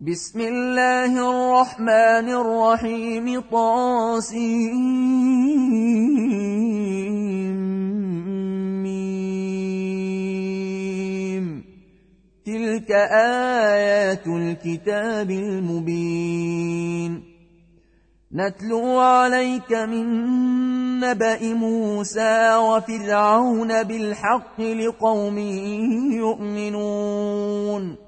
بسم الله الرحمن الرحيم طاسيم. تلك آيات الكتاب المبين. نتلو عليك من نبأ موسى وفرعون بالحق لقوم يؤمنون.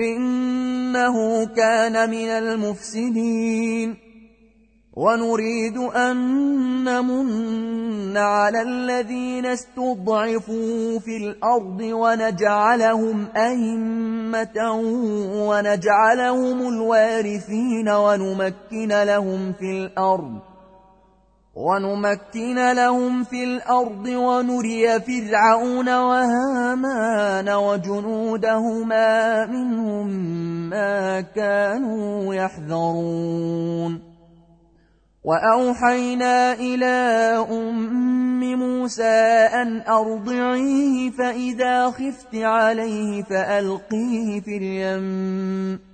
إنه كان من المفسدين. ونريد أن نمن على الذين استضعفوا في الأرض ونجعلهم أئمة ونجعلهم الوارثين ونمكن لهم في الأرض. ونمكن لهم في الأرض ونري فرعون وهامان وجنودهما منهم ما كانوا يحذرون. وأوحينا إلى أم موسى أن أرضعيه فإذا خفت عليه فألقيه في اليم.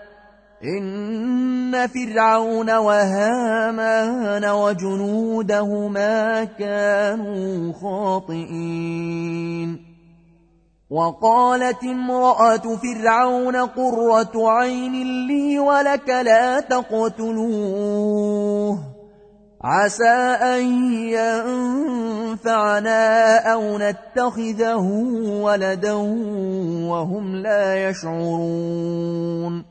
إن فرعون وهامان وجنودهما كانوا خاطئين. وقالت امرأة فرعون قرة عين لي ولك لا تقتلوه. عسى أن ينفعنا أو نتخذه ولدا وهم لا يشعرون.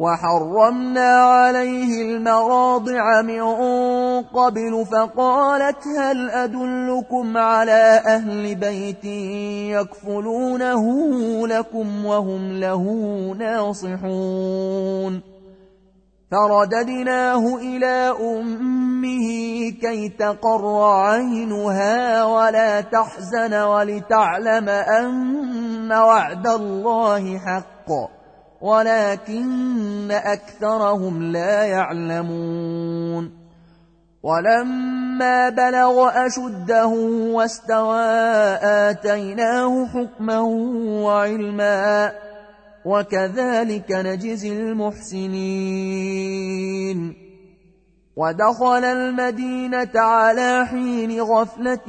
وحرمنا عليه المراضع من قبل فقالت هل أدلكم على أهل بيت يكفلونه لكم وهم له ناصحون؟ فرددناه إلى أمه كي تقر عينها ولا تحزن ولتعلم أن وعد الله حقٌّ. ولكن أكثرهم لا يعلمون. ولما بلغ أشده واستوى آتيناه حكما وعلما وكذلك نجزي المحسنين. ودخل المدينة على حين غفلة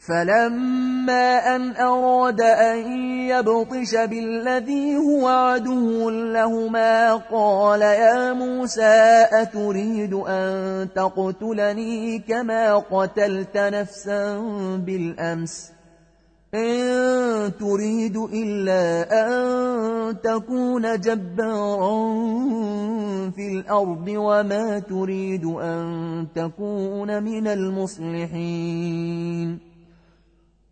فلما أن أراد أن يبطش بالذي هو عدو لهما قال يا موسى أتريد أن تقتلني كما قتلت نفسا بالأمس إن تريد إلا أن تكون جبارا في الأرض وما تريد أن تكون من المصلحين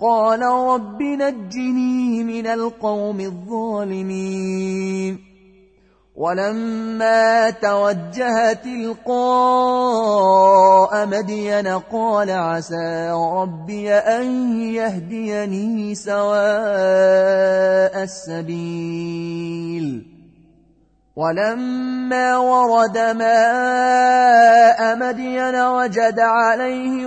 قال رب نجني من القوم الظالمين. ولما توجه تلقاء مدين قال عسى ربي أن يهديني سواء السبيل. ولما ورد ماء مدين وجد عليه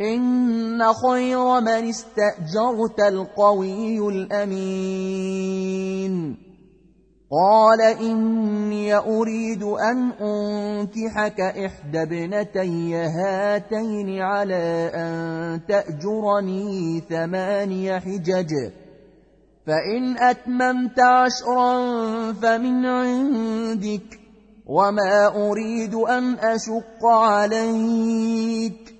إن خير من استأجرت القوي الأمين قال إني أريد أن أنكحك إحدى ابنتي هاتين على أن تأجرني ثماني حجج فإن أتممت عشرا فمن عندك وما أريد أن أشق عليك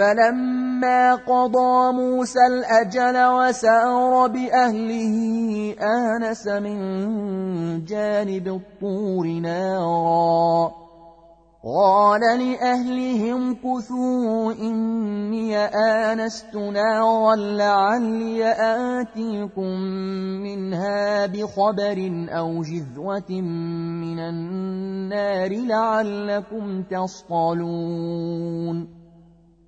فلما قضى موسى الأجل وسار بأهله آنس من جانب الطور نارا. قال لأهلهم كثوا إني آنست نارا لعلي آتيكم منها بخبر أو جذوة من النار لعلكم تصطلون.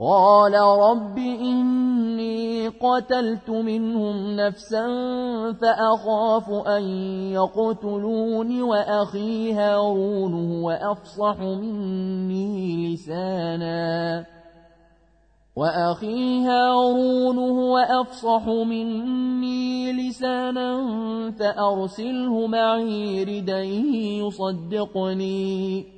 قال رب إني قتلت منهم نفسا فأخاف أن يقتلون وأخي هارون وأفصح مني لساناً. وأخي هارون هو أفصح مني لسانا فأرسله معي ردا يصدقني.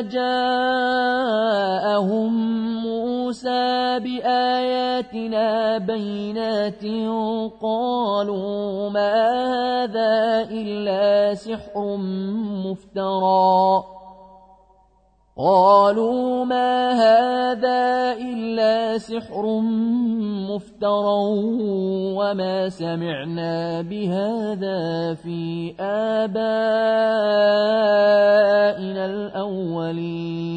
جاءهم موسى بآياتنا بينات قالوا ما هذا إلا سحر مفترى قالوا ما هذا إلا سحر مفترى وما سمعنا بهذا في آبائنا الأولين.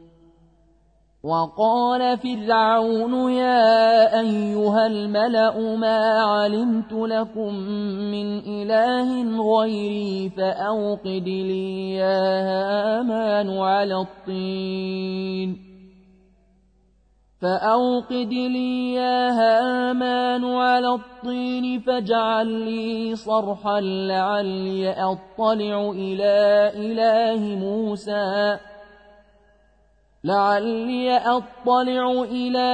وقال فرعون يا أيها الملأ ما علمت لكم من إله غيري فأوقد لي يا هامان على الطين. فأوقد لي يا هامان على الطين فاجعل لي صرحا لعلي أطلع إلى إله موسى. لعلي أطلع إلى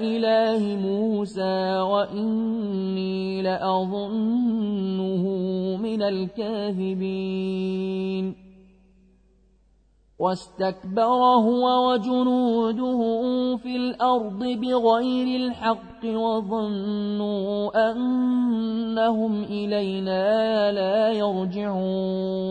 إله موسى وإني لأظنه من الكاذبين. واستكبر هو وجنوده في الأرض بغير الحق وظنوا أنهم إلينا لا يرجعون.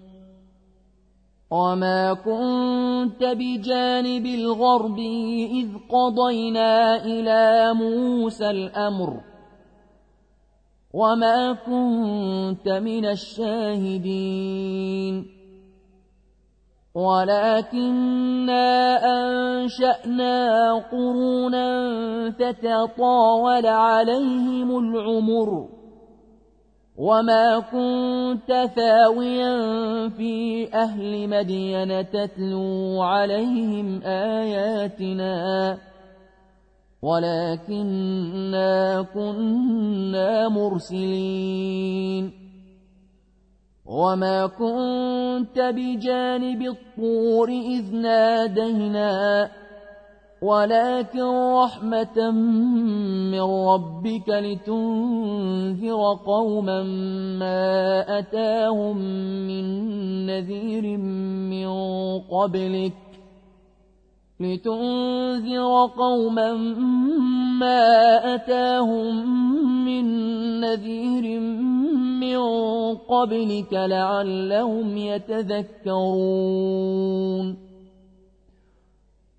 وما كنت بجانب الغرب إذ قضينا إلى موسى الأمر وما كنت من الشاهدين ولكنا أنشأنا قرونا فتطاول عليهم العمر وما كنت ثاويا في أهل مدين تتلو عليهم آياتنا ولكنا كنا مرسلين وما كنت بجانب الطور إذ نادينا ولكن رحمة من ربك لتنذر قوما ما أتاهم من نذير من قبلك لتنذر قوما ما أتاهم من نذير من قبلك لعلهم يتذكرون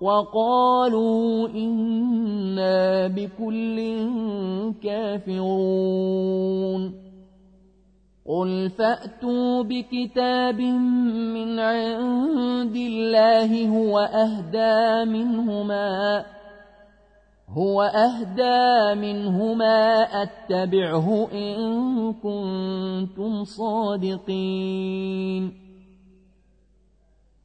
وقالوا إنا بكل كافرون. قل فأتوا بكتاب من عند الله هو أهدى منهما هو أهدى منهما أتبعه إن كنتم صادقين.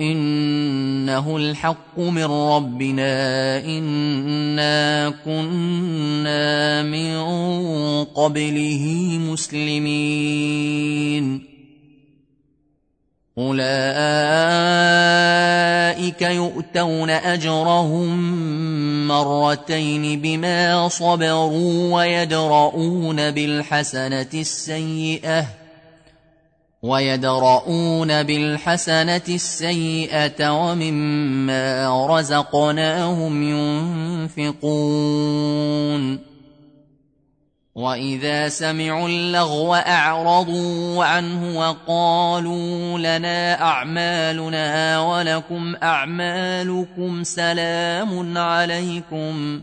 إنه الحق من ربنا إنا كنا من قبله مسلمين. أولئك يؤتون أجرهم مرتين بما صبروا ويدرؤون بالحسنة السيئة. ويدرؤون بالحسنة السيئة ومما رزقناهم ينفقون. وإذا سمعوا اللغو أعرضوا عنه وقالوا لنا أعمالنا ولكم أعمالكم سلام عليكم.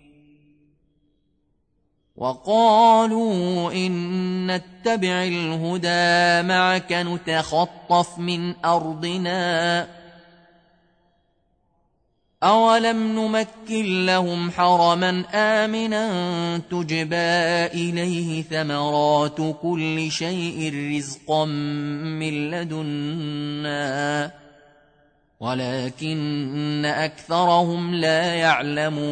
وقالوا إن نتبع الهدى معك نتخطف من أرضنا. أولم نمكن لهم حرما آمنا تجبى إليه ثمرات كل شيء رزقا من لدنا. ولكن أكثرهم لا يعلمون.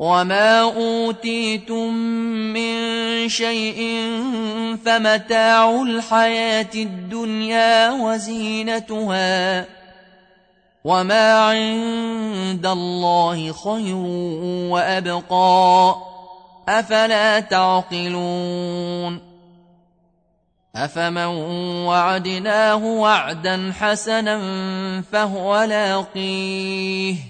وما اوتيتم من شيء فمتاع الحياة الدنيا وزينتها وما عند الله خير وابقى افلا تعقلون أفمن وعدناه وعدا حسنا فهو لاقيه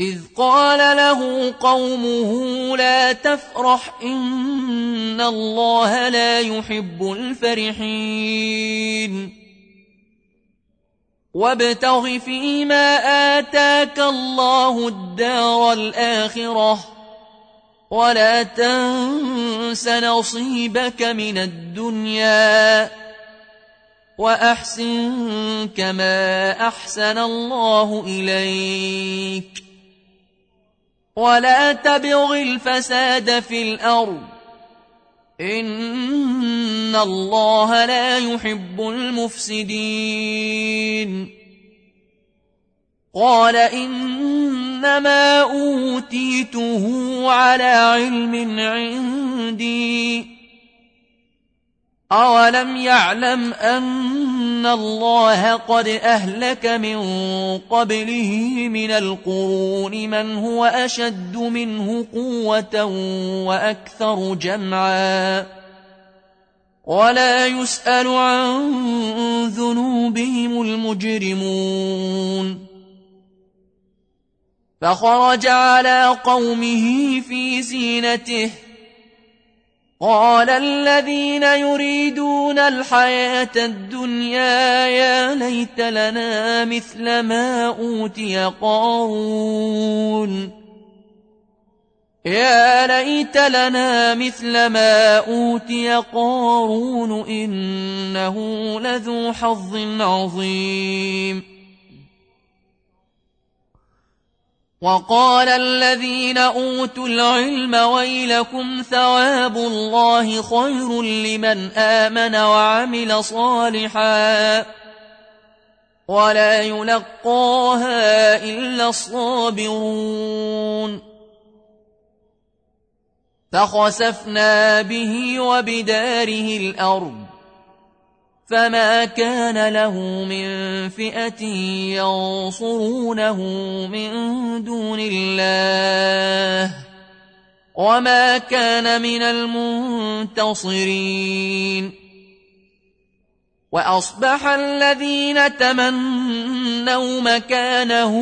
إذ قال له قومه لا تفرح إن الله لا يحب الفرحين. وابتغ فيما آتاك الله الدار الآخرة ولا تنس نصيبك من الدنيا وأحسن كما أحسن الله إليك. ولا تبغ الفساد في الأرض. إن الله لا يحب المفسدين. قال إنما أوتيته على علم عندي. أولم يعلم أن الله قد أهلك من قبله من القرون من هو أشد منه قوة وأكثر جمعا ولا يسأل عن ذنوبهم المجرمون فخرج على قومه في زينته قال الذين يريدون الحياة الدنيا يا ليت لنا مثل ما أوتي قارون. يا ليت لنا مثل ما أوتي قارون إنه لذو حظ عظيم. وقال الذين أوتوا العلم ويلكم ثواب الله خير لمن آمن وعمل صالحا ولا يلقاها إلا الصابرون. فخسفنا به وبداره الأرض فما كان له من فئة ينصرونه من دون الله وما كان من المنتصرين وأصبح الذين تمنوا مكانه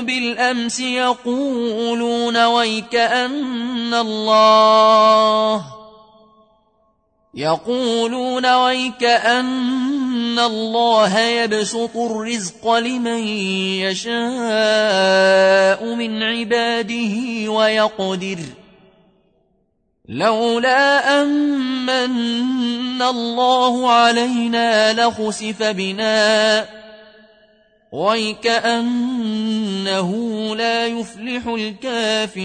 بالأمس يقولون ويكأن الله يقولون ويك أن الله يبسط الرزق لمن يشاء من عباده ويقدر. لولا أمن الله علينا لخسف بنا. ويكأنه لا يفلح الكافرون.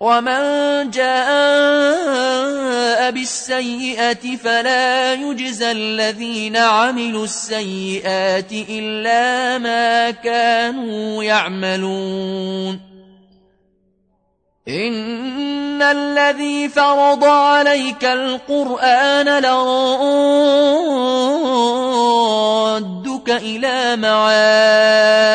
ومن جاء بالسيئة فلا يجزى الذين عملوا السيئات إلا ما كانوا يعملون إن الذي فرض عليك القرآن لرادك إلى معاد